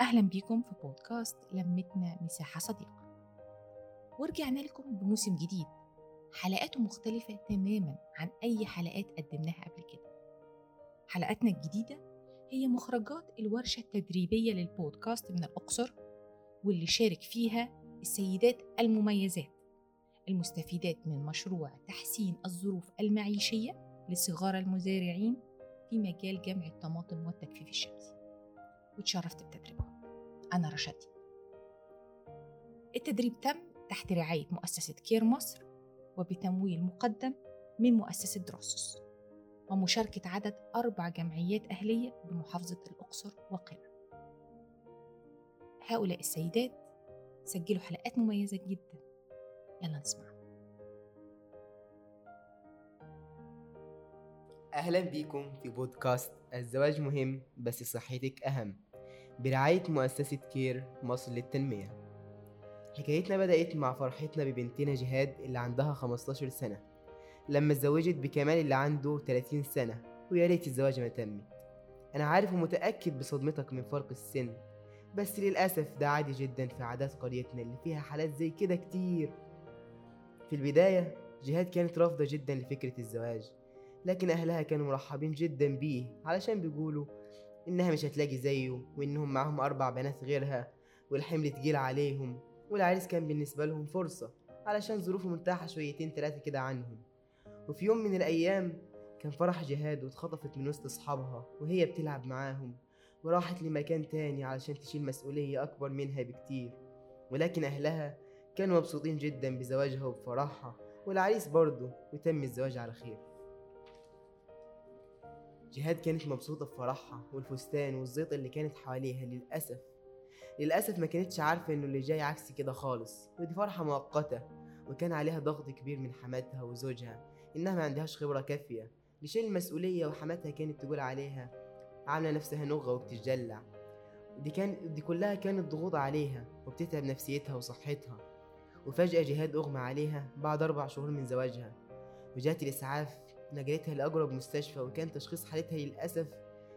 أهلا بيكم في بودكاست لمتنا مساحة صديقة. ورجعنا لكم بموسم جديد. حلقاته مختلفة تماما عن أي حلقات قدمناها قبل كده. حلقاتنا الجديدة هي مخرجات الورشة التدريبية للبودكاست من الأقصر واللي شارك فيها السيدات المميزات المستفيدات من مشروع تحسين الظروف المعيشية لصغار المزارعين في مجال جمع الطماطم والتجفيف الشمسي. وتشرفت بتدريبهم أنا رشدي. التدريب تم تحت رعاية مؤسسة كير مصر وبتمويل مقدم من مؤسسة دروسوس ومشاركة عدد أربع جمعيات أهلية بمحافظة الأقصر وقنا هؤلاء السيدات سجلوا حلقات مميزة جدا. يلا نسمع. أهلا بيكم في بودكاست الزواج مهم بس صحتك أهم. برعاية مؤسسة كير مصر للتنمية. حكايتنا بدأت مع فرحتنا ببنتنا جهاد اللي عندها 15 سنة. لما اتزوجت بكمال اللي عنده 30 سنة ويا ريت الزواج ما تمت. أنا عارف ومتأكد بصدمتك من فرق السن بس للأسف ده عادي جدا في عادات قريتنا اللي فيها حالات زي كده كتير. في البداية جهاد كانت رافضة جدا لفكرة الزواج لكن أهلها كانوا مرحبين جدا بيه علشان بيقولوا إنها مش هتلاقي زيه وإنهم معاهم أربع بنات غيرها والحمل تقيل عليهم والعريس كان بالنسبة لهم فرصة علشان ظروفه مرتاحة شويتين تلاتة كده عنهم. وفي يوم من الأيام كان فرح جهاد واتخطفت من وسط أصحابها وهي بتلعب معاهم وراحت لمكان تاني علشان تشيل مسؤولية أكبر منها بكتير. ولكن أهلها كانوا مبسوطين جدا بزواجها وبفرحها والعريس برضه وتم الزواج على خير. جهاد كانت مبسوطة بفرحها والفستان والزيط اللي كانت حواليها للأسف. للأسف ما كانتش عارفة إنه اللي جاي عكس كده خالص. ودي فرحة مؤقتة وكان عليها ضغط كبير من حماتها وزوجها إنها ما عندهاش خبرة كافية. لشيل المسؤولية وحماتها كانت تقول عليها عاملة نفسها نغة وبتتجلع. ودي كان دي كلها كانت ضغوط عليها وبتتعب نفسيتها وصحتها. وفجأة جهاد أغمى عليها بعد أربع شهور من زواجها وجات الإسعاف نقلتها لأقرب مستشفى وكان تشخيص حالتها للأسف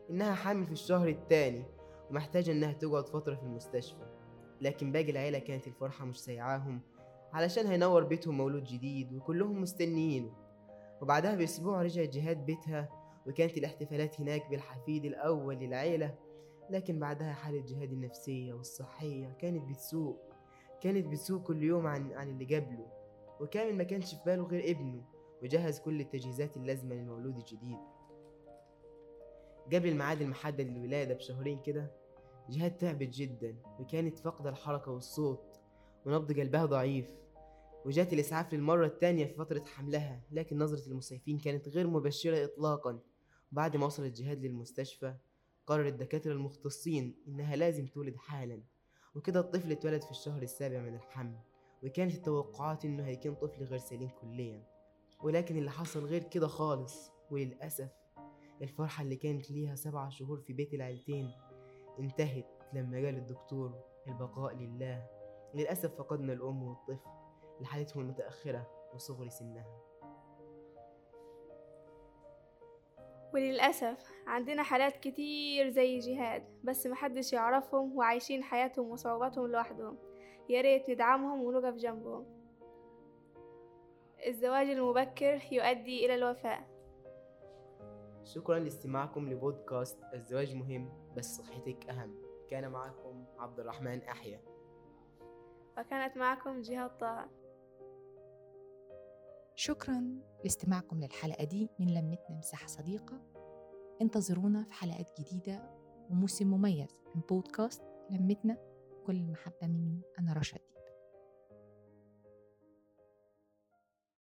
إنها حامل في الشهر التاني ومحتاجة إنها تقعد فترة في المستشفى. لكن باقي العيلة كانت الفرحة مش سايعاهم علشان هينور بيتهم مولود جديد وكلهم مستنيينه. وبعدها بأسبوع رجعت جهاد بيتها وكانت الاحتفالات هناك بالحفيد الأول للعيلة لكن بعدها حالة جهاد النفسية والصحية كانت بتسوء كانت بتسوء كل يوم عن عن اللي قبله. وكامل ما كانش في باله غير ابنه. وجهز كل التجهيزات اللازمة للمولود الجديد. قبل الميعاد المحدد للولادة بشهرين كده جهاد تعبت جدا وكانت فاقدة الحركة والصوت ونبض قلبها ضعيف. وجات الإسعاف للمرة التانية في فترة حملها لكن نظرة المسعفين كانت غير مبشرة إطلاقا. بعد ما وصلت جهاد للمستشفى قرر الدكاترة المختصين إنها لازم تولد حالا. وكده الطفل اتولد في الشهر السابع من الحمل وكانت التوقعات إنه هيكون طفل غير سليم كليا. ولكن اللي حصل غير كده خالص وللأسف الفرحة اللي كانت ليها سبع شهور في بيت العيلتين انتهت لما قال الدكتور البقاء لله. للأسف فقدنا الأم والطفل لحالتهم المتأخرة وصغر سنها. وللأسف عندنا حالات كتير زي جهاد بس محدش يعرفهم وعايشين حياتهم وصعوباتهم لوحدهم. يا ريت ندعمهم ونقف جنبهم. الزواج المبكر يؤدي إلى الوفاة. شكرا لاستماعكم لبودكاست الزواج مهم بس صحتك أهم. كان معكم عبد الرحمن أحيا وكانت معكم جهاد طه شكرا لاستماعكم للحلقة دي من لمتنا مساحة صديقة. انتظرونا في حلقات جديدة وموسم مميز من بودكاست لمتنا. كل المحبة مني أنا رشدي.